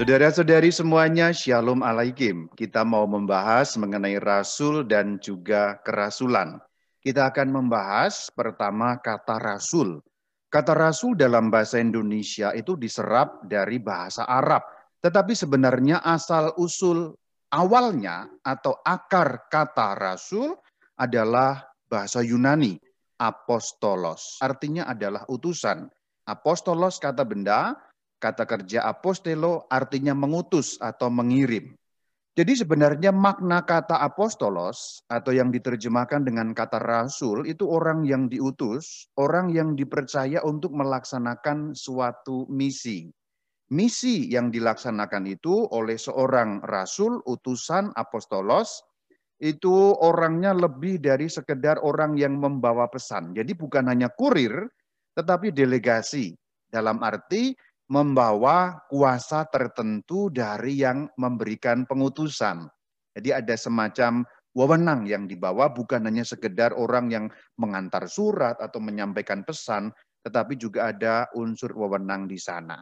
Saudara-saudari semuanya, Shalom Alaikum. Kita mau membahas mengenai rasul dan juga kerasulan. Kita akan membahas pertama kata rasul. Kata rasul dalam bahasa Indonesia itu diserap dari bahasa Arab. Tetapi sebenarnya asal usul awalnya atau akar kata rasul adalah bahasa Yunani, apostolos. Artinya adalah utusan. Apostolos kata benda, Kata kerja apostelo artinya mengutus atau mengirim. Jadi sebenarnya makna kata apostolos atau yang diterjemahkan dengan kata rasul itu orang yang diutus, orang yang dipercaya untuk melaksanakan suatu misi. Misi yang dilaksanakan itu oleh seorang rasul, utusan, apostolos, itu orangnya lebih dari sekedar orang yang membawa pesan. Jadi bukan hanya kurir, tetapi delegasi. Dalam arti membawa kuasa tertentu dari yang memberikan pengutusan. Jadi ada semacam wewenang yang dibawa bukan hanya sekedar orang yang mengantar surat atau menyampaikan pesan, tetapi juga ada unsur wewenang di sana.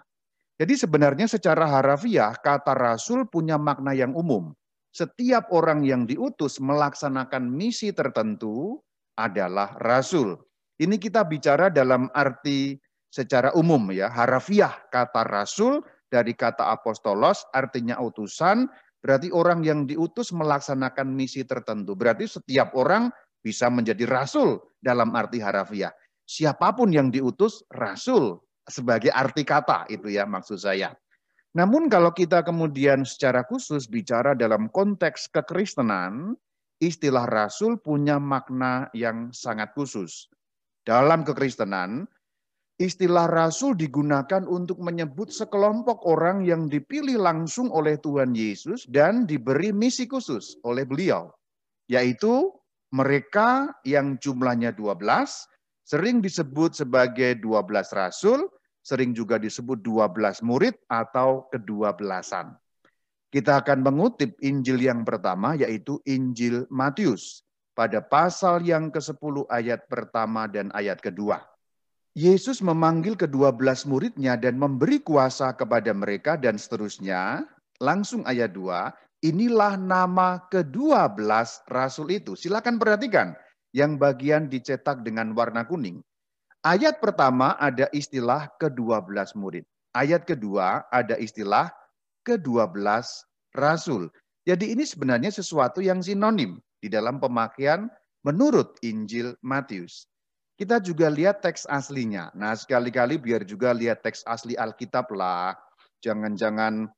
Jadi sebenarnya secara harafiah kata rasul punya makna yang umum. Setiap orang yang diutus melaksanakan misi tertentu adalah rasul. Ini kita bicara dalam arti secara umum ya, harafiah kata rasul dari kata apostolos artinya utusan, berarti orang yang diutus melaksanakan misi tertentu. Berarti setiap orang bisa menjadi rasul dalam arti harafiah. Siapa pun yang diutus rasul sebagai arti kata itu ya maksud saya. Namun kalau kita kemudian secara khusus bicara dalam konteks kekristenan, istilah rasul punya makna yang sangat khusus. Dalam kekristenan, Istilah rasul digunakan untuk menyebut sekelompok orang yang dipilih langsung oleh Tuhan Yesus dan diberi misi khusus oleh beliau. Yaitu mereka yang jumlahnya 12, sering disebut sebagai 12 rasul, sering juga disebut 12 murid atau kedua belasan. Kita akan mengutip Injil yang pertama yaitu Injil Matius pada pasal yang ke-10 ayat pertama dan ayat kedua. Yesus memanggil kedua belas muridnya dan memberi kuasa kepada mereka dan seterusnya. Langsung ayat 2, inilah nama kedua belas rasul itu. Silakan perhatikan yang bagian dicetak dengan warna kuning. Ayat pertama ada istilah kedua belas murid. Ayat kedua ada istilah kedua belas rasul. Jadi ini sebenarnya sesuatu yang sinonim di dalam pemakaian menurut Injil Matius. Kita juga lihat teks aslinya. Nah, sekali-kali biar juga lihat teks asli Alkitab lah. Jangan-jangan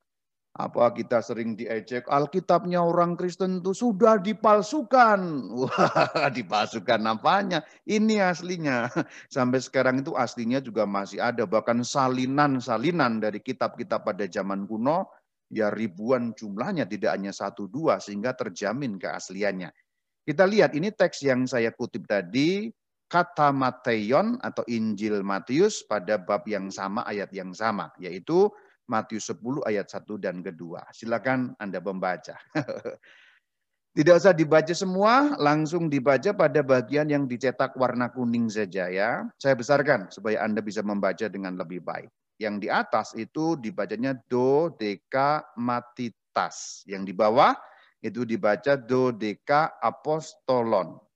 apa kita sering diejek Alkitabnya orang Kristen itu sudah dipalsukan. Wah, dipalsukan apanya? Ini aslinya. Sampai sekarang itu aslinya juga masih ada bahkan salinan-salinan dari kitab-kitab pada zaman kuno ya ribuan jumlahnya tidak hanya satu dua sehingga terjamin keasliannya. Kita lihat ini teks yang saya kutip tadi kata Mateion atau Injil Matius pada bab yang sama, ayat yang sama, yaitu Matius 10 ayat 1 dan kedua. Silakan Anda membaca. Tidak usah dibaca semua, langsung dibaca pada bagian yang dicetak warna kuning saja ya. Saya besarkan supaya Anda bisa membaca dengan lebih baik. Yang di atas itu dibacanya do deka matitas. Yang di bawah itu dibaca do deka apostolon.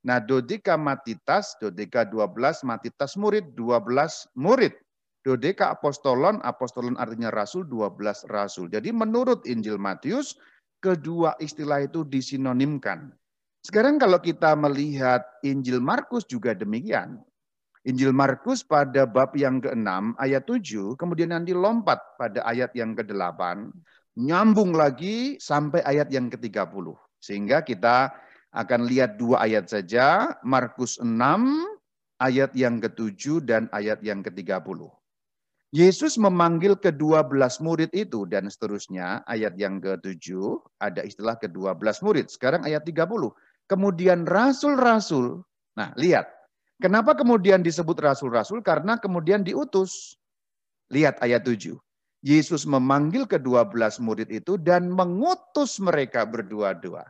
Nah, dodeka matitas, dodeka 12, matitas murid, 12 murid. Dodeka apostolon, apostolon artinya rasul, 12 rasul. Jadi menurut Injil Matius, kedua istilah itu disinonimkan. Sekarang kalau kita melihat Injil Markus juga demikian. Injil Markus pada bab yang ke-6 ayat 7, kemudian nanti lompat pada ayat yang ke-8, nyambung lagi sampai ayat yang ke-30. Sehingga kita akan lihat dua ayat saja, Markus 6 ayat yang ke-7 dan ayat yang ke-30. Yesus memanggil kedua belas murid itu dan seterusnya, ayat yang ke-7 ada istilah kedua belas murid. Sekarang ayat 30. Kemudian rasul-rasul. Nah, lihat. Kenapa kemudian disebut rasul-rasul? Karena kemudian diutus. Lihat ayat 7. Yesus memanggil kedua belas murid itu dan mengutus mereka berdua-dua.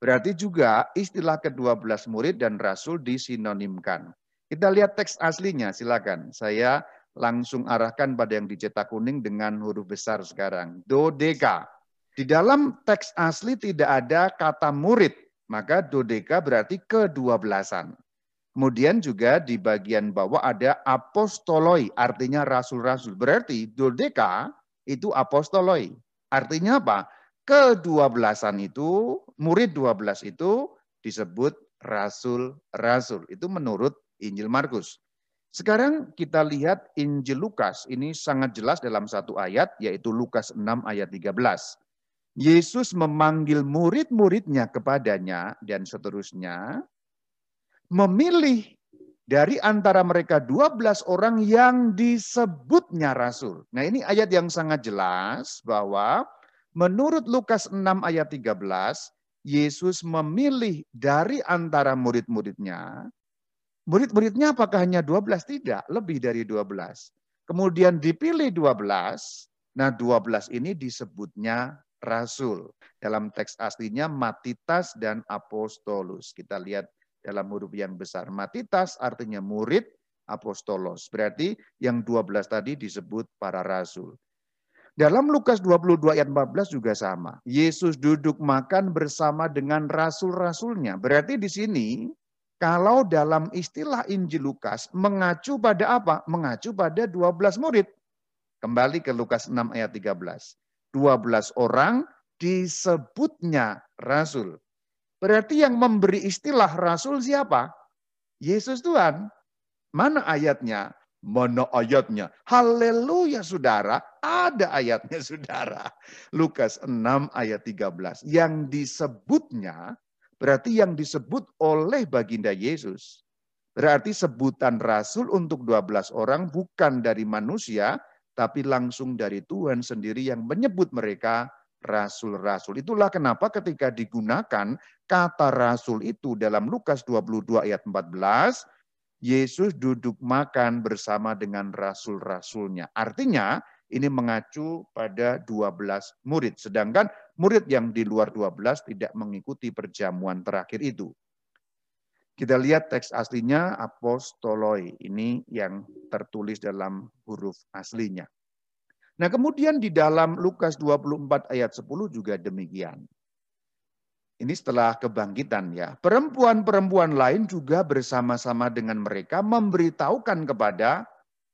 Berarti juga istilah kedua belas murid dan rasul disinonimkan. Kita lihat teks aslinya, silakan. Saya langsung arahkan pada yang dicetak kuning dengan huruf besar sekarang. Dodeka. Di dalam teks asli tidak ada kata murid, maka dodeka berarti kedua-belasan. Kemudian juga di bagian bawah ada apostoloi, artinya rasul-rasul. Berarti dodeka itu apostoloi. Artinya apa? Kedua-belasan itu, murid dua belas itu disebut rasul-rasul. Itu menurut Injil Markus. Sekarang kita lihat Injil Lukas. Ini sangat jelas dalam satu ayat, yaitu Lukas 6 ayat 13. Yesus memanggil murid-muridnya kepadanya dan seterusnya memilih dari antara mereka 12 orang yang disebutnya rasul. Nah, ini ayat yang sangat jelas bahwa menurut Lukas 6 ayat 13 Yesus memilih dari antara murid-muridnya. Murid-muridnya apakah hanya 12? Tidak, lebih dari 12. Kemudian dipilih 12. Nah, 12 ini disebutnya rasul. Dalam teks aslinya Matitas dan Apostolus. Kita lihat dalam huruf yang besar. Matitas artinya murid, apostolos. Berarti yang 12 tadi disebut para rasul. Dalam Lukas 22 ayat 14 juga sama. Yesus duduk makan bersama dengan rasul-rasulnya. Berarti di sini kalau dalam istilah Injil Lukas mengacu pada apa? Mengacu pada 12 murid. Kembali ke Lukas 6 ayat 13. 12 orang disebutnya rasul. Berarti yang memberi istilah rasul siapa? Yesus Tuhan. Mana ayatnya? Mana ayatnya? Haleluya saudara, ada ayatnya saudara. Lukas 6 ayat 13. Yang disebutnya, berarti yang disebut oleh baginda Yesus. Berarti sebutan rasul untuk 12 orang bukan dari manusia, tapi langsung dari Tuhan sendiri yang menyebut mereka rasul-rasul. Itulah kenapa ketika digunakan kata rasul itu dalam Lukas 22 ayat 14, Yesus duduk makan bersama dengan rasul-rasulnya. Artinya ini mengacu pada 12 murid. Sedangkan murid yang di luar 12 tidak mengikuti perjamuan terakhir itu. Kita lihat teks aslinya apostoloi. Ini yang tertulis dalam huruf aslinya. Nah kemudian di dalam Lukas 24 ayat 10 juga demikian. Ini setelah kebangkitan ya. Perempuan-perempuan lain juga bersama-sama dengan mereka memberitahukan kepada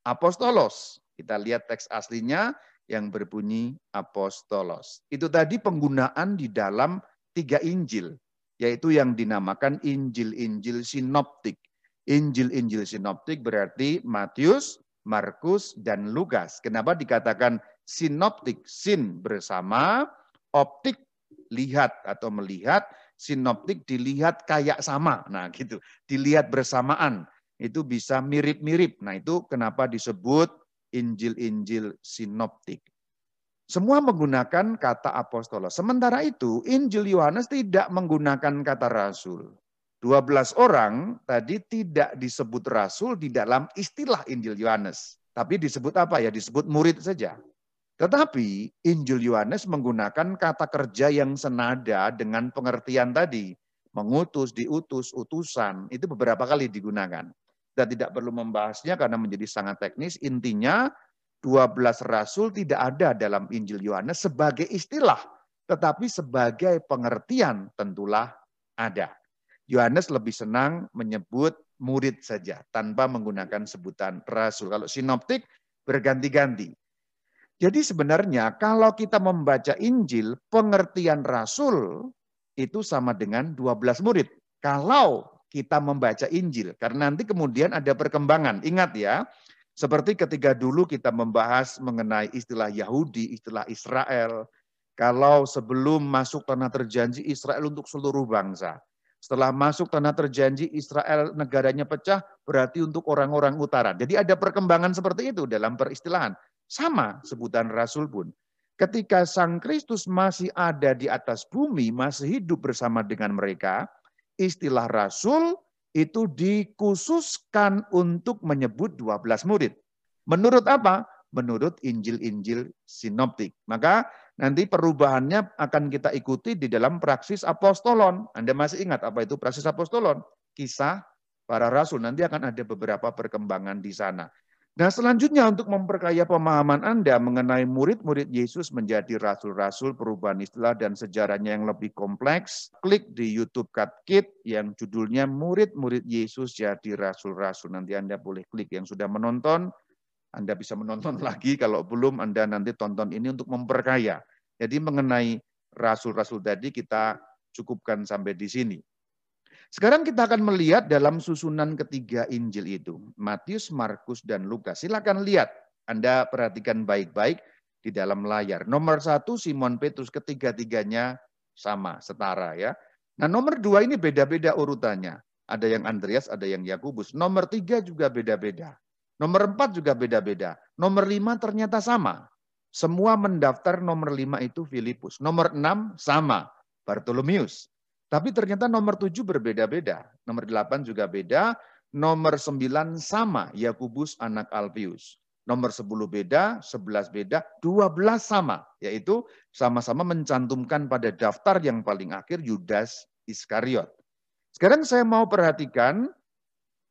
apostolos. Kita lihat teks aslinya yang berbunyi apostolos. Itu tadi penggunaan di dalam tiga Injil yaitu yang dinamakan Injil-Injil sinoptik. Injil-Injil sinoptik berarti Matius, Markus, dan Lukas. Kenapa dikatakan sinoptik? Sin bersama, optik lihat atau melihat, sinoptik dilihat kayak sama. Nah gitu, dilihat bersamaan. Itu bisa mirip-mirip. Nah itu kenapa disebut Injil-Injil sinoptik. Semua menggunakan kata apostolos. Sementara itu, Injil Yohanes tidak menggunakan kata rasul. 12 orang tadi tidak disebut rasul di dalam istilah Injil Yohanes. Tapi disebut apa ya? Disebut murid saja. Tetapi Injil Yohanes menggunakan kata kerja yang senada dengan pengertian tadi. Mengutus, diutus, utusan. Itu beberapa kali digunakan. Kita tidak perlu membahasnya karena menjadi sangat teknis. Intinya 12 rasul tidak ada dalam Injil Yohanes sebagai istilah, tetapi sebagai pengertian tentulah ada. Yohanes lebih senang menyebut murid saja tanpa menggunakan sebutan rasul. Kalau sinoptik berganti-ganti. Jadi sebenarnya kalau kita membaca Injil, pengertian rasul itu sama dengan 12 murid. Kalau kita membaca Injil, karena nanti kemudian ada perkembangan. Ingat ya, seperti ketika dulu kita membahas mengenai istilah Yahudi, istilah Israel. Kalau sebelum masuk tanah terjanji Israel untuk seluruh bangsa. Setelah masuk tanah terjanji Israel negaranya pecah berarti untuk orang-orang utara. Jadi ada perkembangan seperti itu dalam peristilahan. Sama sebutan Rasul pun. Ketika Sang Kristus masih ada di atas bumi, masih hidup bersama dengan mereka, istilah Rasul itu dikhususkan untuk menyebut 12 murid. Menurut apa? Menurut Injil-Injil sinoptik. Maka nanti perubahannya akan kita ikuti di dalam praksis apostolon. Anda masih ingat apa itu praksis apostolon? Kisah para rasul. Nanti akan ada beberapa perkembangan di sana. Nah selanjutnya untuk memperkaya pemahaman Anda mengenai murid-murid Yesus menjadi rasul-rasul perubahan istilah dan sejarahnya yang lebih kompleks, klik di YouTube Cut Kit yang judulnya Murid-murid Yesus jadi rasul-rasul. Nanti Anda boleh klik yang sudah menonton, Anda bisa menonton lagi, kalau belum Anda nanti tonton ini untuk memperkaya. Jadi mengenai rasul-rasul tadi kita cukupkan sampai di sini. Sekarang kita akan melihat dalam susunan ketiga Injil itu. Matius, Markus, dan Lukas. Silakan lihat. Anda perhatikan baik-baik di dalam layar. Nomor satu Simon Petrus ketiga-tiganya sama, setara ya. Nah nomor dua ini beda-beda urutannya. Ada yang Andreas, ada yang Yakubus. Nomor tiga juga beda-beda. Nomor empat juga beda-beda. Nomor lima ternyata sama. Semua mendaftar nomor lima itu Filipus. Nomor enam sama, Bartolomeus. Tapi ternyata nomor tujuh berbeda-beda. Nomor delapan juga beda. Nomor sembilan sama, Yakubus anak Alpius. Nomor sepuluh beda, sebelas beda, dua belas sama. Yaitu sama-sama mencantumkan pada daftar yang paling akhir Yudas Iskariot. Sekarang saya mau perhatikan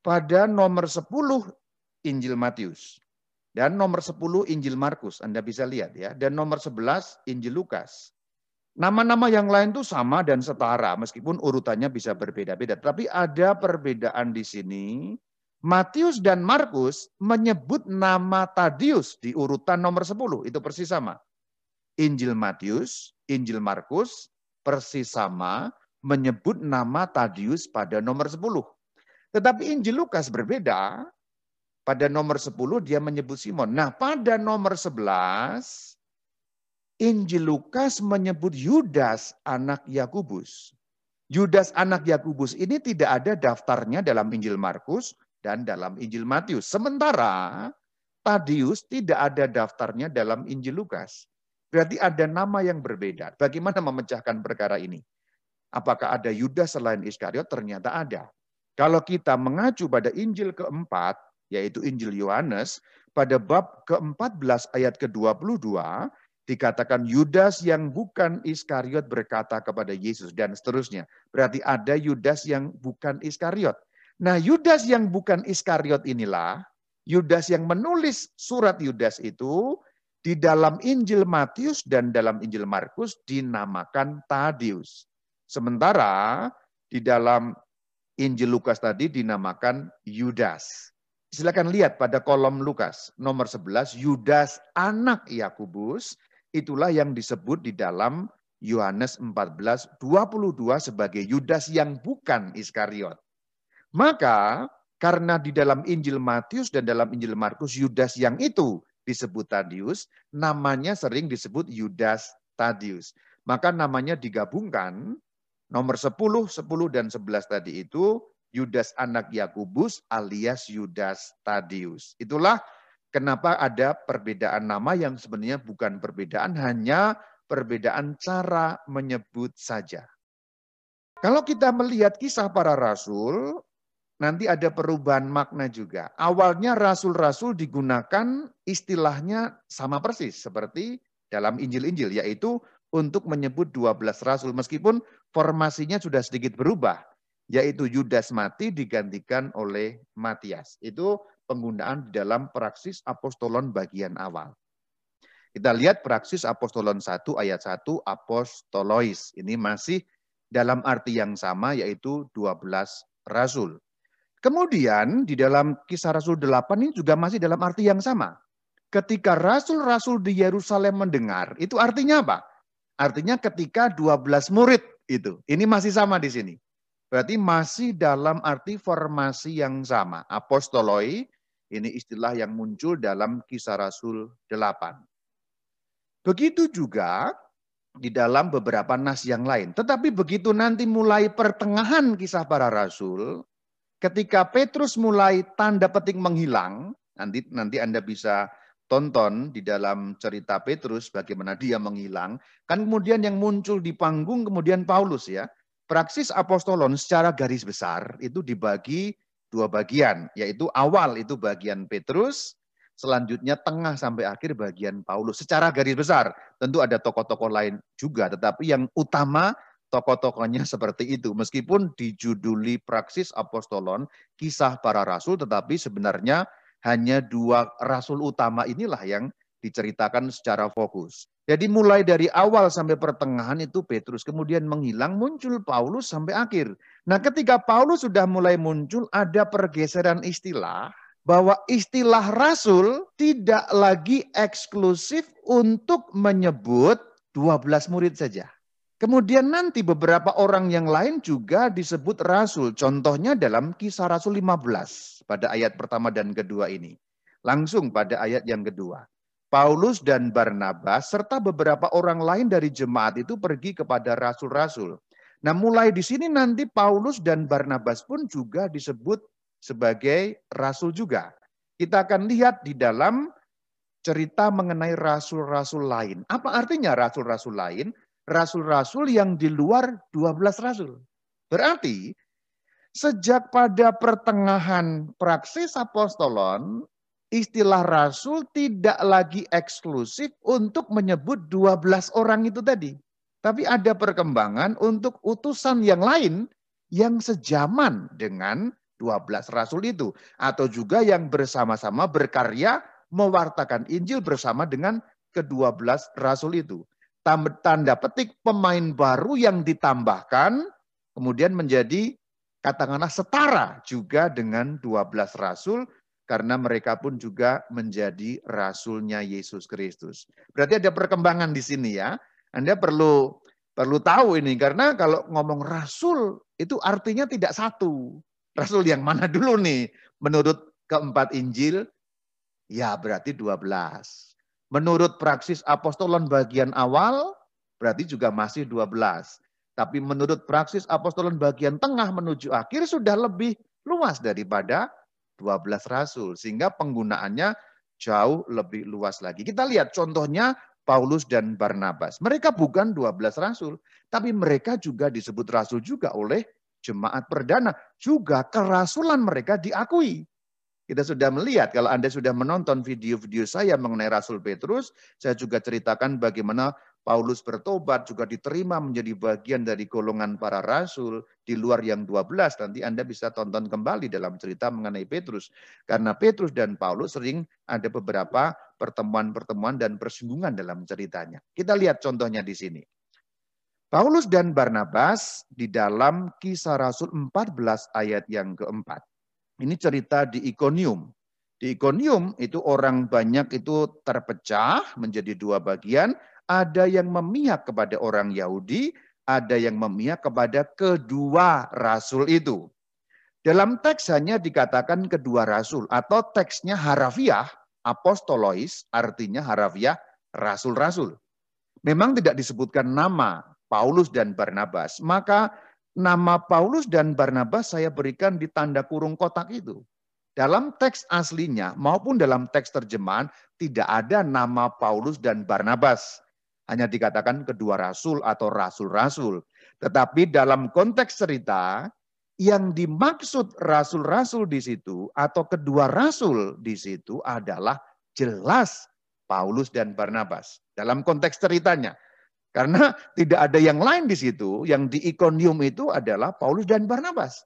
pada nomor sepuluh Injil Matius. Dan nomor sepuluh Injil Markus, Anda bisa lihat ya. Dan nomor sebelas Injil Lukas. Nama-nama yang lain itu sama dan setara, meskipun urutannya bisa berbeda-beda. Tapi ada perbedaan di sini. Matius dan Markus menyebut nama Tadius di urutan nomor 10. Itu persis sama. Injil Matius, Injil Markus persis sama menyebut nama Tadius pada nomor 10. Tetapi Injil Lukas berbeda. Pada nomor 10 dia menyebut Simon. Nah pada nomor 11 Injil Lukas menyebut Yudas anak Yakubus. Yudas anak Yakubus ini tidak ada daftarnya dalam Injil Markus dan dalam Injil Matius. Sementara Tadius tidak ada daftarnya dalam Injil Lukas. Berarti ada nama yang berbeda. Bagaimana memecahkan perkara ini? Apakah ada Yudas selain Iskariot? Ternyata ada. Kalau kita mengacu pada Injil keempat, yaitu Injil Yohanes, pada bab ke-14 ayat ke-22, dikatakan Yudas yang bukan Iskariot berkata kepada Yesus dan seterusnya. Berarti ada Yudas yang bukan Iskariot. Nah, Yudas yang bukan Iskariot inilah Yudas yang menulis surat Yudas itu di dalam Injil Matius dan dalam Injil Markus dinamakan Tadius. Sementara di dalam Injil Lukas tadi dinamakan Yudas. Silakan lihat pada kolom Lukas nomor 11 Yudas anak Yakubus Itulah yang disebut di dalam Yohanes 14, 22 sebagai Yudas yang bukan Iskariot. Maka karena di dalam Injil Matius dan dalam Injil Markus Yudas yang itu disebut Tadius, namanya sering disebut Yudas Tadius. Maka namanya digabungkan nomor 10, 10 dan 11 tadi itu Yudas anak Yakubus alias Yudas Tadius. Itulah Kenapa ada perbedaan nama yang sebenarnya bukan perbedaan, hanya perbedaan cara menyebut saja. Kalau kita melihat kisah para rasul, nanti ada perubahan makna juga. Awalnya rasul-rasul digunakan istilahnya sama persis seperti dalam Injil-Injil, yaitu untuk menyebut 12 rasul. Meskipun formasinya sudah sedikit berubah, yaitu Yudas mati digantikan oleh Matias. Itu penggunaan di dalam praksis apostolon bagian awal. Kita lihat praksis apostolon 1 ayat 1 apostolois. Ini masih dalam arti yang sama yaitu 12 rasul. Kemudian di dalam kisah Rasul 8 ini juga masih dalam arti yang sama. Ketika rasul-rasul di Yerusalem mendengar, itu artinya apa? Artinya ketika 12 murid itu. Ini masih sama di sini. Berarti masih dalam arti formasi yang sama. Apostoloi ini istilah yang muncul dalam kisah Rasul 8. Begitu juga di dalam beberapa nas yang lain. Tetapi begitu nanti mulai pertengahan kisah para rasul, ketika Petrus mulai tanda petik menghilang, nanti nanti Anda bisa tonton di dalam cerita Petrus bagaimana dia menghilang. Kan kemudian yang muncul di panggung kemudian Paulus ya. Praksis apostolon secara garis besar itu dibagi dua bagian, yaitu awal itu bagian Petrus, selanjutnya tengah sampai akhir bagian Paulus. Secara garis besar, tentu ada tokoh-tokoh lain juga, tetapi yang utama tokoh-tokohnya seperti itu. Meskipun dijuduli praksis apostolon, kisah para rasul, tetapi sebenarnya hanya dua rasul utama inilah yang diceritakan secara fokus. Jadi mulai dari awal sampai pertengahan itu Petrus, kemudian menghilang, muncul Paulus sampai akhir. Nah ketika Paulus sudah mulai muncul, ada pergeseran istilah, bahwa istilah rasul tidak lagi eksklusif untuk menyebut 12 murid saja. Kemudian nanti beberapa orang yang lain juga disebut rasul. Contohnya dalam kisah Rasul 15 pada ayat pertama dan kedua ini. Langsung pada ayat yang kedua. Paulus dan Barnabas serta beberapa orang lain dari jemaat itu pergi kepada rasul-rasul. Nah mulai di sini nanti Paulus dan Barnabas pun juga disebut sebagai rasul juga. Kita akan lihat di dalam cerita mengenai rasul-rasul lain. Apa artinya rasul-rasul lain? rasul-rasul yang di luar 12 rasul. Berarti sejak pada pertengahan praksis apostolon, istilah rasul tidak lagi eksklusif untuk menyebut 12 orang itu tadi. Tapi ada perkembangan untuk utusan yang lain yang sejaman dengan 12 rasul itu. Atau juga yang bersama-sama berkarya mewartakan Injil bersama dengan ke-12 rasul itu tanda petik pemain baru yang ditambahkan kemudian menjadi katakanlah setara juga dengan 12 rasul karena mereka pun juga menjadi rasulnya Yesus Kristus. Berarti ada perkembangan di sini ya. Anda perlu perlu tahu ini karena kalau ngomong rasul itu artinya tidak satu. Rasul yang mana dulu nih? Menurut keempat Injil ya berarti 12. Menurut praksis apostolon bagian awal, berarti juga masih 12. Tapi menurut praksis apostolon bagian tengah menuju akhir sudah lebih luas daripada 12 rasul. Sehingga penggunaannya jauh lebih luas lagi. Kita lihat contohnya Paulus dan Barnabas. Mereka bukan 12 rasul, tapi mereka juga disebut rasul juga oleh jemaat perdana. Juga kerasulan mereka diakui. Kita sudah melihat, kalau Anda sudah menonton video-video saya mengenai Rasul Petrus, saya juga ceritakan bagaimana Paulus bertobat, juga diterima menjadi bagian dari golongan para rasul di luar yang 12. Nanti Anda bisa tonton kembali dalam cerita mengenai Petrus. Karena Petrus dan Paulus sering ada beberapa pertemuan-pertemuan dan persinggungan dalam ceritanya. Kita lihat contohnya di sini. Paulus dan Barnabas di dalam kisah Rasul 14 ayat yang keempat. Ini cerita di Ikonium. Di Ikonium itu orang banyak itu terpecah menjadi dua bagian. Ada yang memihak kepada orang Yahudi, ada yang memihak kepada kedua rasul itu. Dalam teks hanya dikatakan kedua rasul atau teksnya harafiah, apostolois, artinya harafiah rasul-rasul. Memang tidak disebutkan nama Paulus dan Barnabas, maka nama Paulus dan Barnabas saya berikan di tanda kurung kotak itu. Dalam teks aslinya maupun dalam teks terjemahan tidak ada nama Paulus dan Barnabas. Hanya dikatakan kedua rasul atau rasul-rasul. Tetapi dalam konteks cerita, yang dimaksud rasul-rasul di situ atau kedua rasul di situ adalah jelas Paulus dan Barnabas. Dalam konteks ceritanya. Karena tidak ada yang lain di situ, yang di Ikonium itu adalah Paulus dan Barnabas.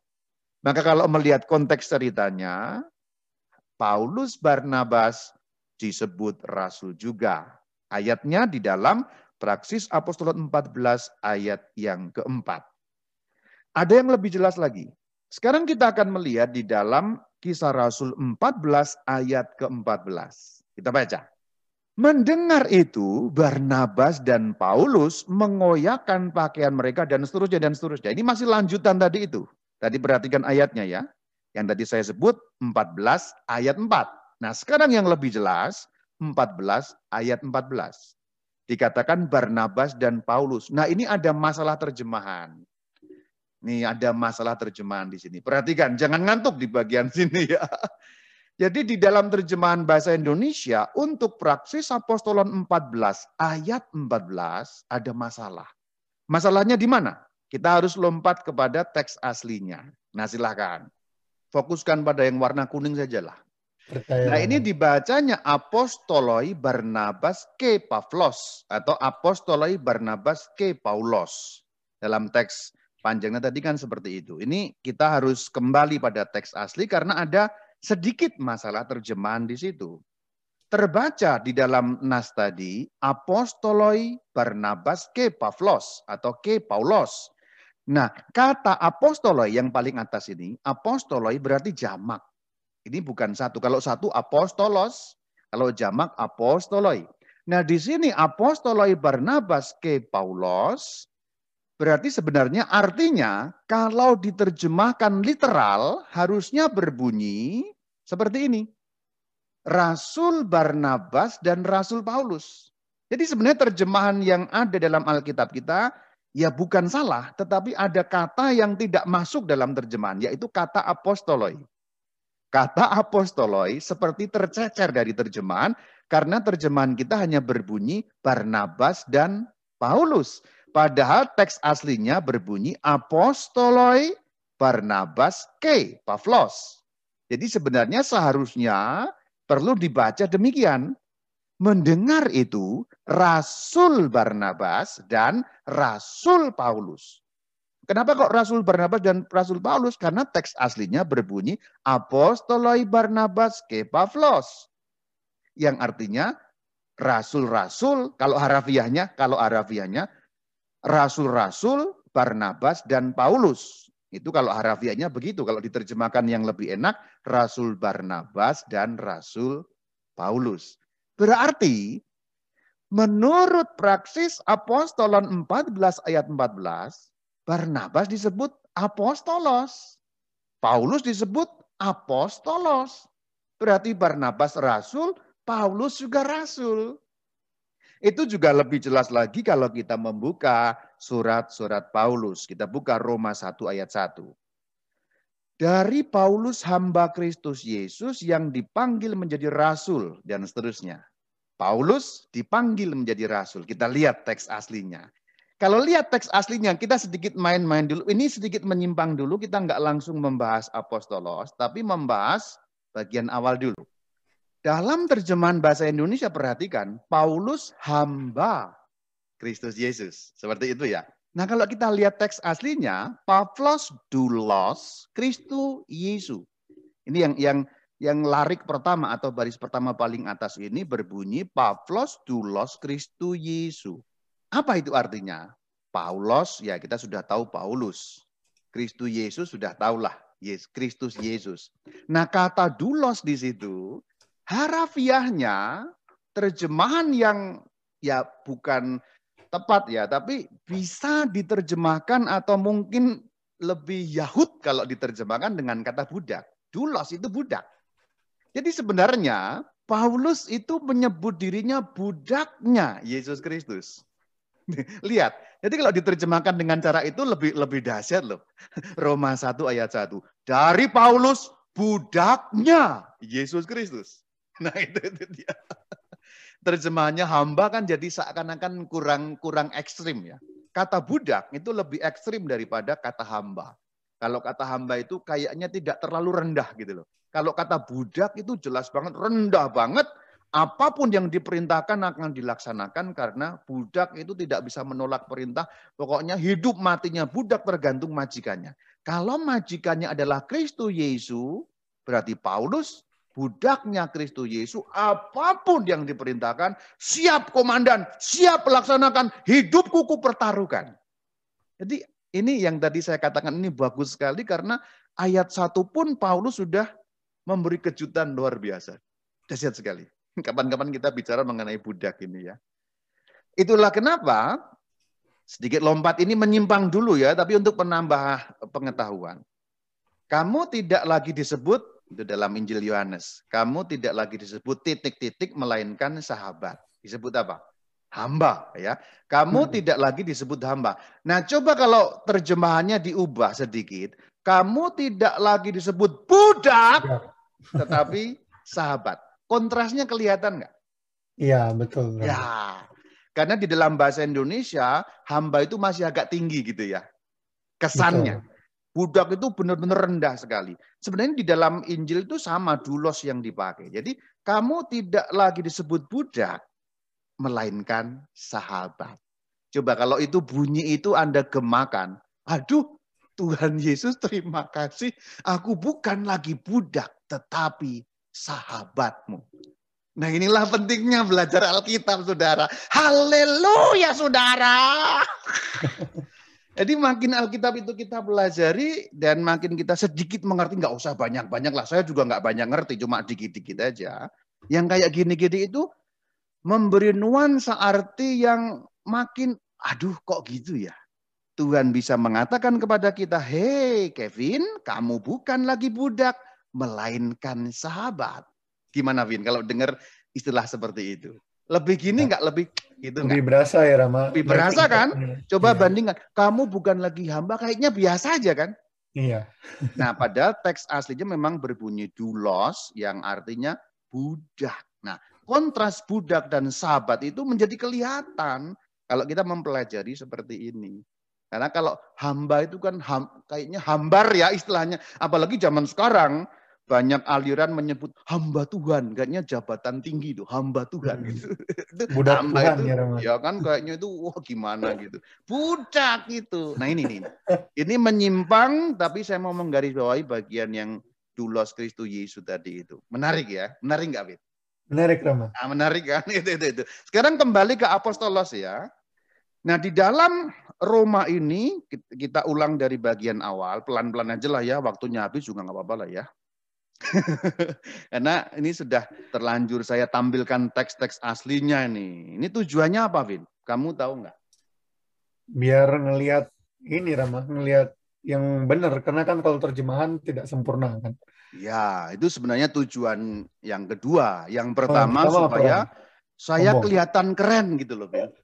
Maka kalau melihat konteks ceritanya, Paulus Barnabas disebut rasul juga. Ayatnya di dalam Praksis Apostolat 14 ayat yang keempat. Ada yang lebih jelas lagi. Sekarang kita akan melihat di dalam kisah Rasul 14 ayat ke-14. Kita baca. Mendengar itu, Barnabas dan Paulus mengoyakkan pakaian mereka dan seterusnya dan seterusnya. Ini masih lanjutan tadi itu. Tadi perhatikan ayatnya ya. Yang tadi saya sebut 14 ayat 4. Nah sekarang yang lebih jelas 14 ayat 14. Dikatakan Barnabas dan Paulus. Nah ini ada masalah terjemahan. Nih ada masalah terjemahan di sini. Perhatikan, jangan ngantuk di bagian sini ya. Jadi di dalam terjemahan bahasa Indonesia untuk praksis apostolon 14 ayat 14 ada masalah. Masalahnya di mana? Kita harus lompat kepada teks aslinya. Nah silahkan. Fokuskan pada yang warna kuning sajalah. Nah ini dibacanya apostoloi Barnabas ke Pavlos atau apostoloi Barnabas ke Paulos. Dalam teks panjangnya tadi kan seperti itu. Ini kita harus kembali pada teks asli karena ada sedikit masalah terjemahan di situ. Terbaca di dalam nas tadi, apostoloi Barnabas ke Pavlos atau ke Paulos. Nah, kata apostoloi yang paling atas ini, apostoloi berarti jamak. Ini bukan satu. Kalau satu apostolos, kalau jamak apostoloi. Nah, di sini apostoloi Barnabas ke Paulos berarti sebenarnya artinya kalau diterjemahkan literal harusnya berbunyi seperti ini. Rasul Barnabas dan Rasul Paulus. Jadi sebenarnya terjemahan yang ada dalam Alkitab kita ya bukan salah, tetapi ada kata yang tidak masuk dalam terjemahan, yaitu kata apostoloi. Kata apostoloi seperti tercecer dari terjemahan, karena terjemahan kita hanya berbunyi Barnabas dan Paulus. Padahal teks aslinya berbunyi apostoloi Barnabas ke Pavlos. Jadi sebenarnya seharusnya perlu dibaca demikian. Mendengar itu Rasul Barnabas dan Rasul Paulus. Kenapa kok Rasul Barnabas dan Rasul Paulus? Karena teks aslinya berbunyi Apostoloi Barnabas ke Pavlos. Yang artinya rasul-rasul, kalau harafiahnya, kalau harafiahnya rasul-rasul Barnabas dan Paulus. Itu kalau harafiahnya begitu. Kalau diterjemahkan yang lebih enak, Rasul Barnabas dan Rasul Paulus. Berarti menurut praksis apostolan 14 ayat 14, Barnabas disebut apostolos. Paulus disebut apostolos. Berarti Barnabas rasul, Paulus juga rasul. Itu juga lebih jelas lagi kalau kita membuka surat-surat Paulus. Kita buka Roma 1 ayat 1. Dari Paulus hamba Kristus Yesus yang dipanggil menjadi rasul dan seterusnya. Paulus dipanggil menjadi rasul. Kita lihat teks aslinya. Kalau lihat teks aslinya, kita sedikit main-main dulu. Ini sedikit menyimpang dulu, kita nggak langsung membahas apostolos, tapi membahas bagian awal dulu. Dalam terjemahan bahasa Indonesia perhatikan, Paulus hamba Kristus Yesus. Seperti itu ya. Nah kalau kita lihat teks aslinya, Pavlos doulos Kristus Yesus. Ini yang yang yang larik pertama atau baris pertama paling atas ini berbunyi Pavlos doulos Kristus Yesus. Apa itu artinya? Paulos, ya kita sudah tahu Paulus. Kristus Yesus sudah tahulah. Yes, Kristus Yesus. Nah kata doulos di situ harafiahnya terjemahan yang ya bukan tepat ya, tapi bisa diterjemahkan atau mungkin lebih Yahud kalau diterjemahkan dengan kata budak. Dulos itu budak. Jadi sebenarnya Paulus itu menyebut dirinya budaknya Yesus Kristus. Lihat, jadi kalau diterjemahkan dengan cara itu lebih lebih dahsyat loh. Roma 1 ayat 1. Dari Paulus budaknya Yesus Kristus. Nah itu, itu dia. Terjemahannya hamba kan jadi seakan-akan kurang kurang ekstrim ya. Kata budak itu lebih ekstrim daripada kata hamba. Kalau kata hamba itu kayaknya tidak terlalu rendah gitu loh. Kalau kata budak itu jelas banget rendah banget. Apa pun yang diperintahkan akan dilaksanakan karena budak itu tidak bisa menolak perintah. Pokoknya hidup matinya budak tergantung majikannya. Kalau majikannya adalah Kristus Yesus, berarti Paulus budaknya Kristus Yesus, apa pun yang diperintahkan, siap komandan, siap pelaksanakan, hidupku ku pertaruhkan. Jadi ini yang tadi saya katakan ini bagus sekali karena ayat satu pun Paulus sudah memberi kejutan luar biasa. Dahsyat sekali. Kapan-kapan kita bicara mengenai budak ini ya. Itulah kenapa sedikit lompat ini menyimpang dulu ya, tapi untuk menambah pengetahuan. Kamu tidak lagi disebut itu dalam Injil Yohanes. Kamu tidak lagi disebut titik-titik melainkan sahabat. Disebut apa? Hamba ya. Kamu hmm. tidak lagi disebut hamba. Nah, coba kalau terjemahannya diubah sedikit, kamu tidak lagi disebut budak tetapi sahabat. Kontrasnya kelihatan nggak? Iya, betul. Ya. Karena di dalam bahasa Indonesia hamba itu masih agak tinggi gitu ya. Kesannya. Betul. Budak itu benar-benar rendah sekali. Sebenarnya di dalam Injil itu sama dulos yang dipakai. Jadi kamu tidak lagi disebut budak, melainkan sahabat. Coba kalau itu bunyi itu Anda gemakan. Aduh, Tuhan Yesus terima kasih, aku bukan lagi budak, tetapi sahabatmu. Nah inilah pentingnya belajar Alkitab saudara. Haleluya saudara. Jadi makin Alkitab itu kita pelajari dan makin kita sedikit mengerti, nggak usah banyak-banyak lah. Saya juga nggak banyak ngerti, cuma dikit-dikit aja. Yang kayak gini-gini itu memberi nuansa arti yang makin, aduh kok gitu ya. Tuhan bisa mengatakan kepada kita, hei Kevin, kamu bukan lagi budak, melainkan sahabat. Gimana Vin kalau dengar istilah seperti itu? Lebih gini nggak lebih gitu Lebih berasa ya Rama. Lebih berasa kan? Coba iya. bandingkan. Kamu bukan lagi hamba, kayaknya biasa aja kan? Iya. Nah, pada teks aslinya memang berbunyi dulos yang artinya budak. Nah, kontras budak dan sahabat itu menjadi kelihatan kalau kita mempelajari seperti ini. Karena kalau hamba itu kan ham, kayaknya hambar ya istilahnya. Apalagi zaman sekarang banyak aliran menyebut hamba Tuhan, kayaknya jabatan tinggi itu hamba Tuhan hmm. gitu. Budak hamba Tuhan itu, ya, ya kan kayaknya itu wah gimana gitu. Budak itu. Nah ini nih. Ini menyimpang tapi saya mau menggarisbawahi bagian yang dulos Kristus Yesus tadi itu. Menarik ya? Menarik nggak, Fit? Menarik, Rama. Nah, menarik kan? Itu, itu, itu. Sekarang kembali ke apostolos ya. Nah, di dalam Roma ini, kita ulang dari bagian awal, pelan-pelan aja lah ya, waktunya habis juga nggak apa-apa lah ya. Karena ini sudah terlanjur saya tampilkan teks-teks aslinya nih. Ini tujuannya apa, Vin? Kamu tahu nggak? Biar ngelihat ini, Rama, ngelihat yang benar. Karena kan kalau terjemahan tidak sempurna kan. Ya, itu sebenarnya tujuan yang kedua. Yang pertama, oh, supaya apa, saya Sombong. kelihatan keren gitu loh, Vin.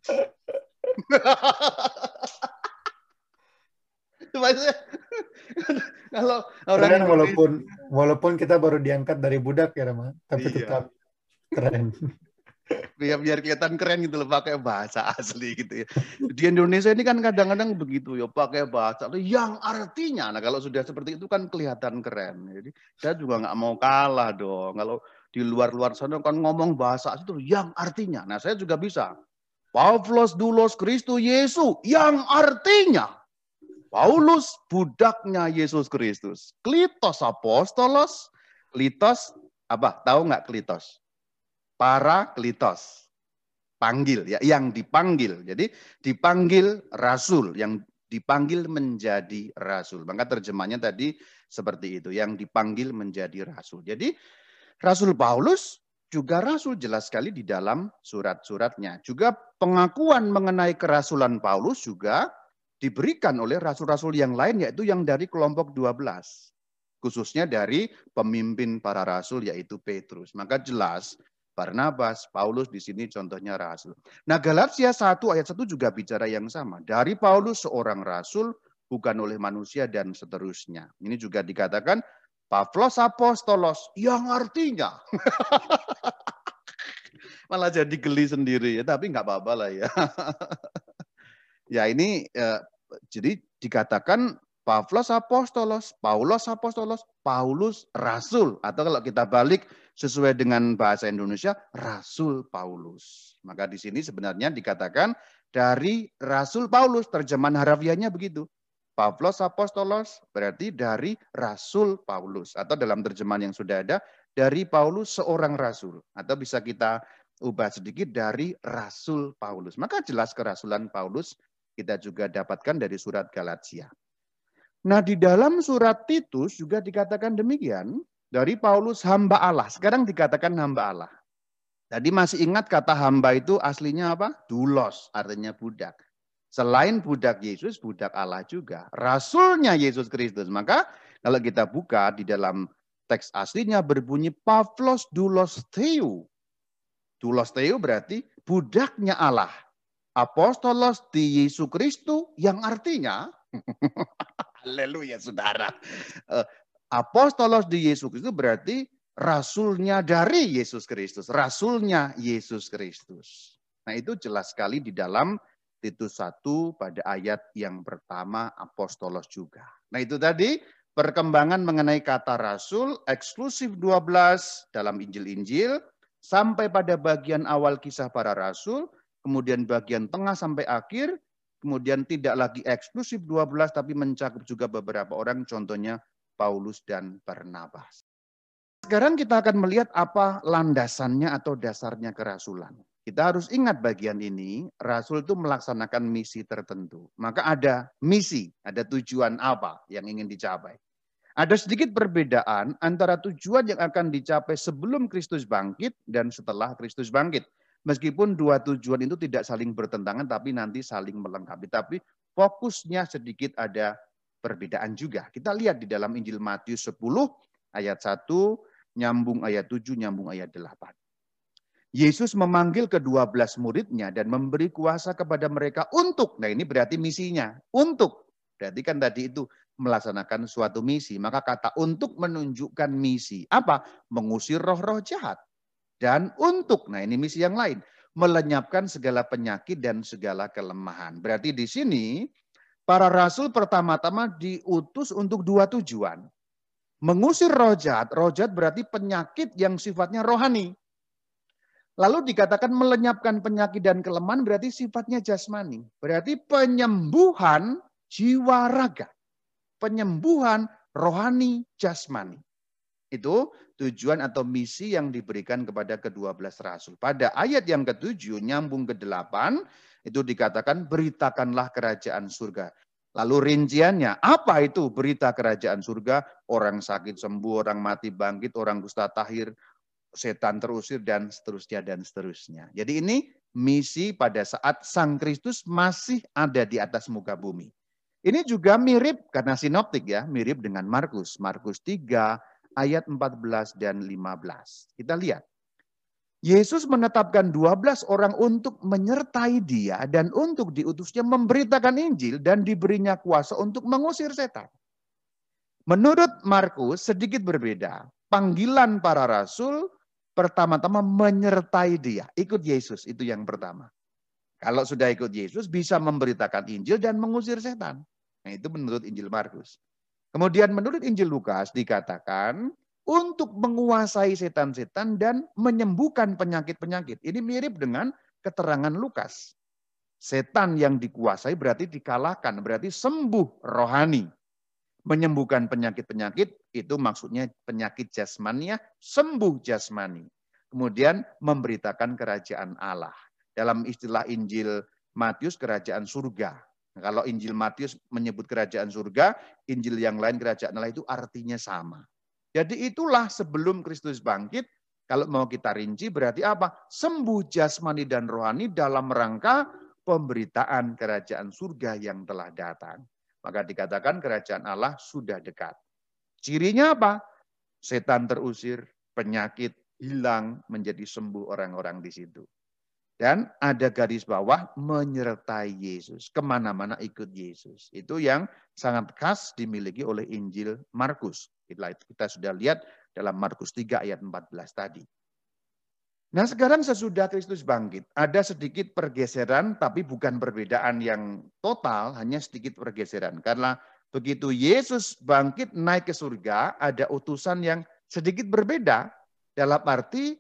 kalau orang keren walaupun walaupun kita baru diangkat dari budak ya Rama, tapi iya. tetap keren. biar biar kelihatan keren gitu loh pakai bahasa asli gitu ya. Di Indonesia ini kan kadang-kadang begitu ya pakai bahasa yang artinya. Nah kalau sudah seperti itu kan kelihatan keren. Jadi saya juga nggak mau kalah dong. Kalau di luar-luar sana kan ngomong bahasa itu yang artinya. Nah saya juga bisa. Pavlos dulos Kristus Yesus yang artinya Paulus budaknya Yesus Kristus. Klitos apostolos, klitos apa? Tahu nggak klitos? Para klitos. Panggil ya, yang dipanggil. Jadi dipanggil rasul, yang dipanggil menjadi rasul. Maka terjemahnya tadi seperti itu, yang dipanggil menjadi rasul. Jadi Rasul Paulus juga rasul jelas sekali di dalam surat-suratnya. Juga pengakuan mengenai kerasulan Paulus juga diberikan oleh rasul-rasul yang lain yaitu yang dari kelompok 12 khususnya dari pemimpin para rasul yaitu Petrus. Maka jelas Barnabas, Paulus di sini contohnya rasul. Nah, Galatia 1 ayat 1 juga bicara yang sama. Dari Paulus seorang rasul bukan oleh manusia dan seterusnya. Ini juga dikatakan Pavlos apostolos yang artinya malah jadi geli sendiri ya, tapi nggak apa-apa lah ya. Ya ini eh, jadi dikatakan Pavlos apostolos, Paulus apostolos, Paulus rasul atau kalau kita balik sesuai dengan bahasa Indonesia rasul Paulus. Maka di sini sebenarnya dikatakan dari rasul Paulus terjemahan harafiahnya begitu. Pavlos apostolos berarti dari rasul Paulus atau dalam terjemahan yang sudah ada dari Paulus seorang rasul atau bisa kita ubah sedikit dari rasul Paulus. Maka jelas kerasulan Paulus kita juga dapatkan dari surat Galatia. Nah, di dalam surat Titus juga dikatakan demikian. Dari Paulus hamba Allah. Sekarang dikatakan hamba Allah. Tadi masih ingat kata hamba itu aslinya apa? Dulos, artinya budak. Selain budak Yesus, budak Allah juga. Rasulnya Yesus Kristus. Maka kalau kita buka di dalam teks aslinya berbunyi Pavlos Dulos Theo. Dulos Theo berarti budaknya Allah apostolos di Yesus Kristus yang artinya haleluya saudara. Eh, apostolos di Yesus Kristus berarti rasulnya dari Yesus Kristus, rasulnya Yesus Kristus. Nah, itu jelas sekali di dalam Titus 1 pada ayat yang pertama apostolos juga. Nah, itu tadi perkembangan mengenai kata rasul eksklusif 12 dalam Injil-Injil sampai pada bagian awal kisah para rasul kemudian bagian tengah sampai akhir kemudian tidak lagi eksklusif 12 tapi mencakup juga beberapa orang contohnya Paulus dan Barnabas. Sekarang kita akan melihat apa landasannya atau dasarnya kerasulan. Kita harus ingat bagian ini, rasul itu melaksanakan misi tertentu. Maka ada misi, ada tujuan apa yang ingin dicapai. Ada sedikit perbedaan antara tujuan yang akan dicapai sebelum Kristus bangkit dan setelah Kristus bangkit. Meskipun dua tujuan itu tidak saling bertentangan, tapi nanti saling melengkapi. Tapi fokusnya sedikit ada perbedaan juga. Kita lihat di dalam Injil Matius 10 ayat 1, nyambung ayat 7, nyambung ayat 8. Yesus memanggil kedua belas muridnya dan memberi kuasa kepada mereka untuk, nah ini berarti misinya, untuk. Berarti kan tadi itu melaksanakan suatu misi. Maka kata untuk menunjukkan misi. Apa? Mengusir roh-roh jahat. Dan untuk, nah ini misi yang lain. Melenyapkan segala penyakit dan segala kelemahan. Berarti di sini para rasul pertama-tama diutus untuk dua tujuan. Mengusir. Roh jahat berarti penyakit yang sifatnya rohani. Lalu dikatakan melenyapkan penyakit dan kelemahan berarti sifatnya jasmani. Berarti penyembuhan jiwa raga. Penyembuhan rohani jasmani. Itu tujuan atau misi yang diberikan kepada kedua belas rasul. Pada ayat yang ketujuh, nyambung ke delapan, itu dikatakan beritakanlah kerajaan surga. Lalu rinciannya, apa itu berita kerajaan surga? Orang sakit sembuh, orang mati bangkit, orang kusta tahir, setan terusir dan seterusnya dan seterusnya. Jadi ini misi pada saat Sang Kristus masih ada di atas muka bumi. Ini juga mirip karena sinoptik ya, mirip dengan Markus. Markus 3 ayat 14 dan 15. Kita lihat. Yesus menetapkan 12 orang untuk menyertai dia dan untuk diutusnya memberitakan Injil dan diberinya kuasa untuk mengusir setan. Menurut Markus sedikit berbeda. Panggilan para rasul pertama-tama menyertai dia. Ikut Yesus, itu yang pertama. Kalau sudah ikut Yesus, bisa memberitakan Injil dan mengusir setan. Nah itu menurut Injil Markus. Kemudian menurut Injil Lukas dikatakan untuk menguasai setan-setan dan menyembuhkan penyakit-penyakit. Ini mirip dengan keterangan Lukas. Setan yang dikuasai berarti dikalahkan, berarti sembuh rohani. Menyembuhkan penyakit-penyakit itu maksudnya penyakit jasmani ya, sembuh jasmani. Kemudian memberitakan kerajaan Allah. Dalam istilah Injil Matius kerajaan surga. Kalau Injil Matius menyebut kerajaan surga, Injil yang lain kerajaan Allah itu artinya sama. Jadi itulah sebelum Kristus bangkit, kalau mau kita rinci berarti apa? Sembuh jasmani dan rohani dalam rangka pemberitaan kerajaan surga yang telah datang. Maka dikatakan kerajaan Allah sudah dekat. Cirinya apa? Setan terusir, penyakit hilang, menjadi sembuh orang-orang di situ. Dan ada garis bawah menyertai Yesus. Ke mana-mana ikut Yesus. Itu yang sangat khas dimiliki oleh Injil Markus. Kita sudah lihat dalam Markus 3 ayat 14 tadi. Nah sekarang sesudah Kristus bangkit, ada sedikit pergeseran tapi bukan perbedaan yang total, hanya sedikit pergeseran. Karena begitu Yesus bangkit naik ke surga, ada utusan yang sedikit berbeda dalam arti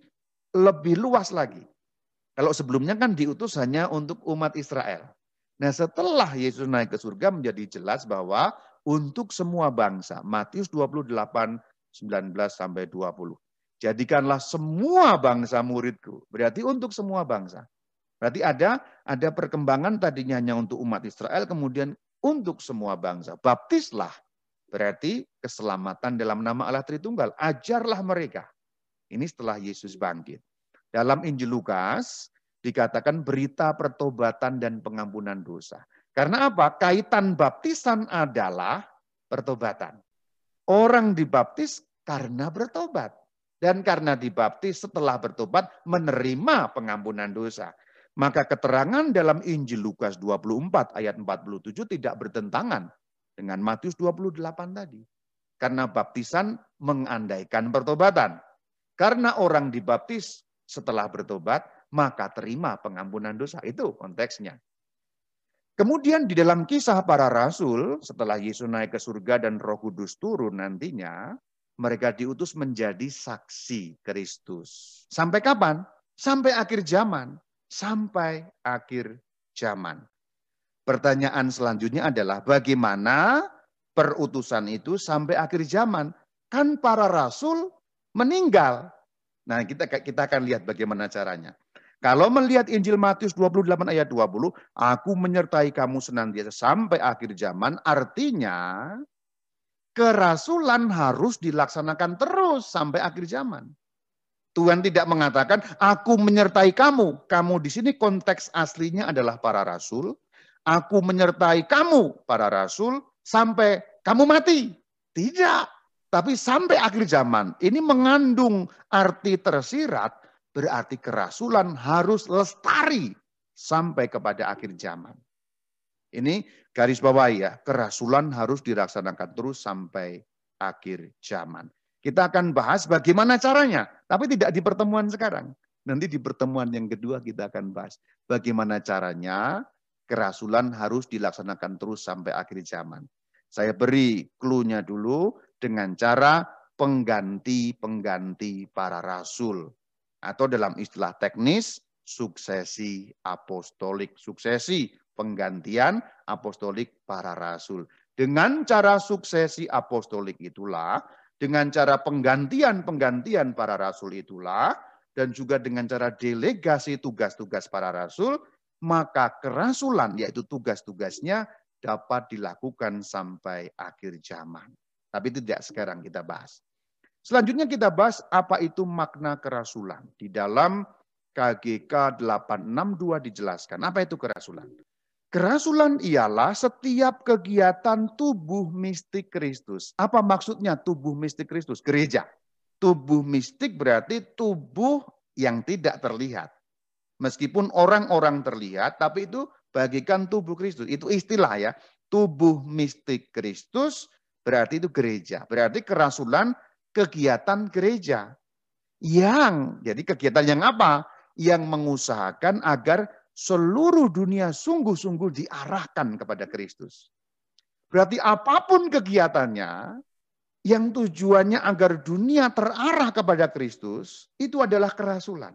lebih luas lagi. Kalau sebelumnya kan diutus hanya untuk umat Israel. Nah setelah Yesus naik ke surga menjadi jelas bahwa untuk semua bangsa, Matius 28, 19 sampai 20. Jadikanlah semua bangsa muridku. Berarti untuk semua bangsa. Berarti ada ada perkembangan tadinya hanya untuk umat Israel, kemudian untuk semua bangsa. Baptislah. Berarti keselamatan dalam nama Allah Tritunggal. Ajarlah mereka. Ini setelah Yesus bangkit. Dalam Injil Lukas dikatakan berita pertobatan dan pengampunan dosa. Karena apa? Kaitan baptisan adalah pertobatan. Orang dibaptis karena bertobat. Dan karena dibaptis setelah bertobat menerima pengampunan dosa. Maka keterangan dalam Injil Lukas 24 ayat 47 tidak bertentangan dengan Matius 28 tadi. Karena baptisan mengandaikan pertobatan. Karena orang dibaptis setelah bertobat, maka terima pengampunan dosa. Itu konteksnya. Kemudian di dalam kisah para rasul, setelah Yesus naik ke surga dan roh kudus turun nantinya, mereka diutus menjadi saksi Kristus. Sampai kapan? Sampai akhir zaman. Sampai akhir zaman. Pertanyaan selanjutnya adalah bagaimana perutusan itu sampai akhir zaman? Kan para rasul meninggal. Nah, kita kita akan lihat bagaimana caranya. Kalau melihat Injil Matius 28 ayat 20, aku menyertai kamu senantiasa sampai akhir zaman, artinya kerasulan harus dilaksanakan terus sampai akhir zaman. Tuhan tidak mengatakan, aku menyertai kamu. Kamu di sini konteks aslinya adalah para rasul. Aku menyertai kamu, para rasul, sampai kamu mati. Tidak. Tapi sampai akhir zaman. Ini mengandung arti tersirat berarti kerasulan harus lestari sampai kepada akhir zaman. Ini garis bawah ya, kerasulan harus dilaksanakan terus sampai akhir zaman. Kita akan bahas bagaimana caranya, tapi tidak di pertemuan sekarang. Nanti di pertemuan yang kedua kita akan bahas bagaimana caranya kerasulan harus dilaksanakan terus sampai akhir zaman. Saya beri clue-nya dulu dengan cara pengganti-pengganti para rasul atau dalam istilah teknis suksesi apostolik, suksesi penggantian apostolik para rasul. Dengan cara suksesi apostolik itulah, dengan cara penggantian-penggantian para rasul itulah, dan juga dengan cara delegasi tugas-tugas para rasul, maka kerasulan, yaitu tugas-tugasnya, dapat dilakukan sampai akhir zaman. Tapi tidak sekarang kita bahas. Selanjutnya kita bahas apa itu makna kerasulan. Di dalam KGK 862 dijelaskan. Apa itu kerasulan? Kerasulan ialah setiap kegiatan tubuh mistik Kristus. Apa maksudnya tubuh mistik Kristus? Gereja. Tubuh mistik berarti tubuh yang tidak terlihat. Meskipun orang-orang terlihat, tapi itu bagikan tubuh Kristus. Itu istilah ya. Tubuh mistik Kristus berarti itu gereja. Berarti kerasulan kegiatan gereja. Yang, jadi kegiatan yang apa? Yang mengusahakan agar seluruh dunia sungguh-sungguh diarahkan kepada Kristus. Berarti apa pun kegiatannya, yang tujuannya agar dunia terarah kepada Kristus, itu adalah kerasulan.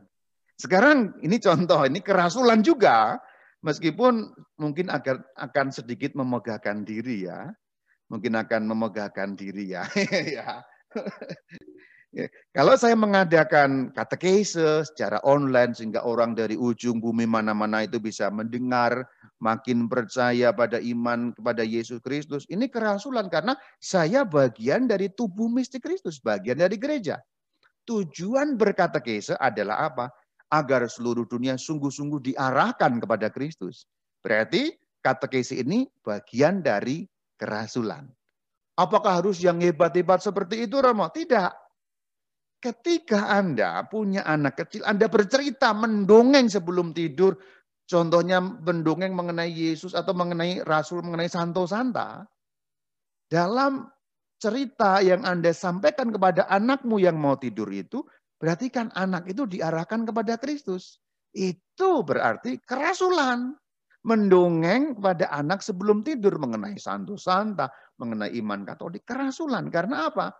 Sekarang ini contoh, ini kerasulan juga, meskipun mungkin agar akan sedikit memegahkan diri ya, mungkin akan memegahkan diri ya. ya. Ya, kalau saya mengadakan katekese secara online sehingga orang dari ujung bumi mana-mana itu bisa mendengar, makin percaya pada iman kepada Yesus Kristus, ini kerasulan karena saya bagian dari tubuh mistik Kristus, bagian dari gereja. Tujuan berkatekese adalah apa? Agar seluruh dunia sungguh-sungguh diarahkan kepada Kristus. Berarti katekese ini bagian dari kerasulan. Apakah harus yang hebat-hebat seperti itu, Romo? Tidak. Ketika Anda punya anak kecil, Anda bercerita, mendongeng sebelum tidur, contohnya mendongeng mengenai Yesus atau mengenai Rasul, mengenai Santo Santa, dalam cerita yang Anda sampaikan kepada anakmu yang mau tidur itu, berarti kan anak itu diarahkan kepada Kristus. Itu berarti kerasulan mendongeng kepada anak sebelum tidur mengenai Santo Santa, mengenai iman Katolik, kerasulan. Karena apa?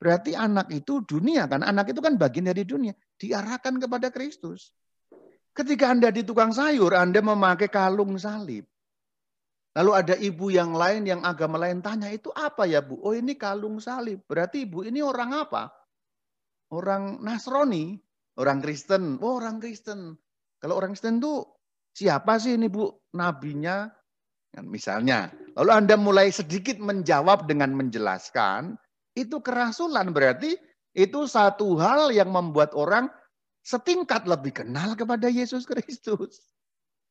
Berarti anak itu dunia kan, anak itu kan bagian dari dunia, diarahkan kepada Kristus. Ketika Anda di tukang sayur, Anda memakai kalung salib. Lalu ada ibu yang lain yang agama lain tanya, itu apa ya Bu? Oh ini kalung salib. Berarti ibu ini orang apa? Orang Nasrani, orang Kristen. Oh orang Kristen. Kalau orang Kristen itu Siapa sih ini Bu nabinya? Kan misalnya, lalu Anda mulai sedikit menjawab dengan menjelaskan, itu kerasulan berarti itu satu hal yang membuat orang setingkat lebih kenal kepada Yesus Kristus.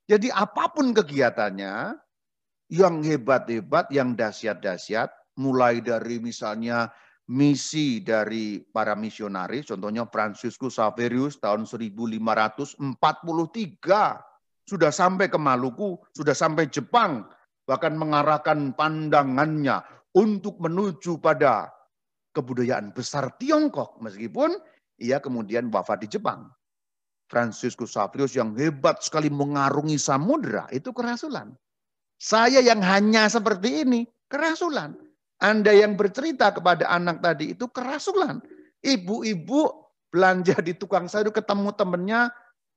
Jadi apa pun kegiatannya, yang hebat-hebat, yang dahsyat-dahsyat, mulai dari misalnya misi dari para misionaris, contohnya Fransiskus Saverius tahun 1543 sudah sampai ke Maluku, sudah sampai Jepang, bahkan mengarahkan pandangannya untuk menuju pada kebudayaan besar Tiongkok, meskipun ia kemudian wafat di Jepang. Franciscus Xaverius yang hebat sekali mengarungi samudera, itu kerasulan. Saya yang hanya seperti ini, kerasulan. Anda yang bercerita kepada anak tadi itu kerasulan. Ibu-ibu belanja di tukang sayur ketemu temennya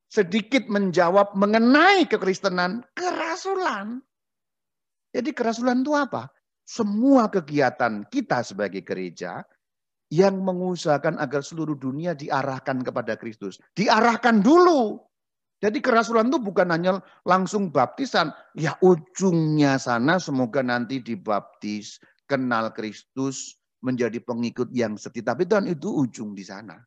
sedikit menjawab mengenai kekristenan kerasulan. Jadi kerasulan itu apa? Semua kegiatan kita sebagai gereja yang mengusahakan agar seluruh dunia diarahkan kepada Kristus. Diarahkan dulu. Jadi kerasulan itu bukan hanya langsung baptisan. Ya ujungnya sana semoga nanti dibaptis, kenal Kristus, menjadi pengikut yang setia. Tapi Tuhan itu ujung di sana.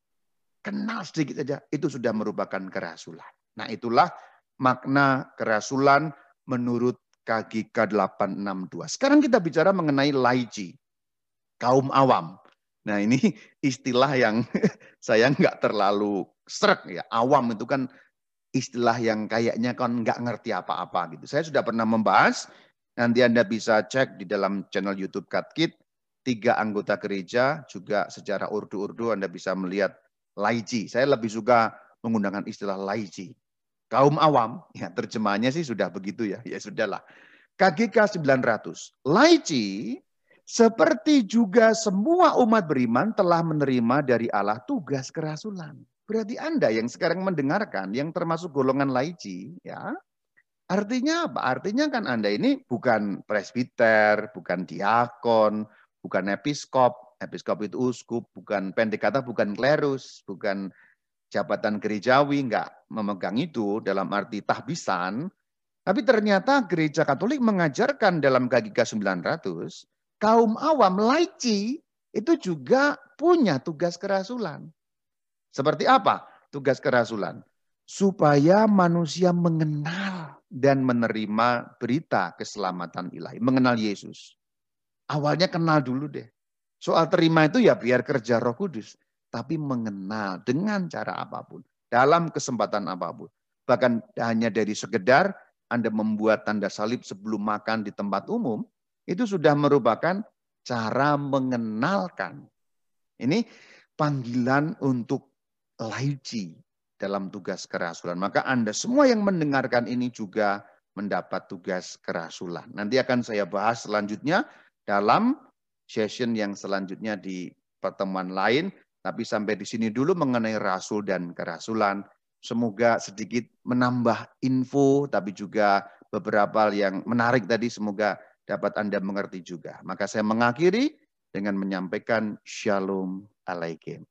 Kenal sedikit saja, itu sudah merupakan kerasulan. Nah itulah makna kerasulan menurut KGK 862. Sekarang kita bicara mengenai laiji, kaum awam. Nah ini istilah yang saya nggak terlalu serak ya. Awam itu kan istilah yang kayaknya kan nggak ngerti apa-apa gitu. Saya sudah pernah membahas, nanti Anda bisa cek di dalam channel YouTube Katkit, tiga anggota gereja, juga secara urdu-urdu Anda bisa melihat laiji. Saya lebih suka menggunakan istilah laiji kaum awam, ya terjemahnya sih sudah begitu ya, ya sudahlah. KGK 900. Laici seperti juga semua umat beriman telah menerima dari Allah tugas kerasulan. Berarti Anda yang sekarang mendengarkan, yang termasuk golongan laici, ya, artinya apa? Artinya kan Anda ini bukan presbiter, bukan diakon, bukan episkop, episkop itu uskup, bukan pendek kata bukan klerus, bukan jabatan gerejawi nggak memegang itu dalam arti tahbisan, tapi ternyata gereja Katolik mengajarkan dalam KGK 900, kaum awam laici itu juga punya tugas kerasulan. Seperti apa tugas kerasulan? Supaya manusia mengenal dan menerima berita keselamatan ilahi, mengenal Yesus. Awalnya kenal dulu deh. Soal terima itu ya biar kerja roh kudus tapi mengenal dengan cara apa pun, dalam kesempatan apa pun. Bahkan hanya dari sekedar Anda membuat tanda salib sebelum makan di tempat umum, itu sudah merupakan cara mengenalkan. Ini panggilan untuk laici dalam tugas kerasulan. Maka Anda semua yang mendengarkan ini juga mendapat tugas kerasulan. Nanti akan saya bahas selanjutnya dalam session yang selanjutnya di pertemuan lain tapi sampai di sini dulu mengenai rasul dan kerasulan. Semoga sedikit menambah info, tapi juga beberapa hal yang menarik tadi semoga dapat Anda mengerti juga. Maka saya mengakhiri dengan menyampaikan Shalom Alaikum.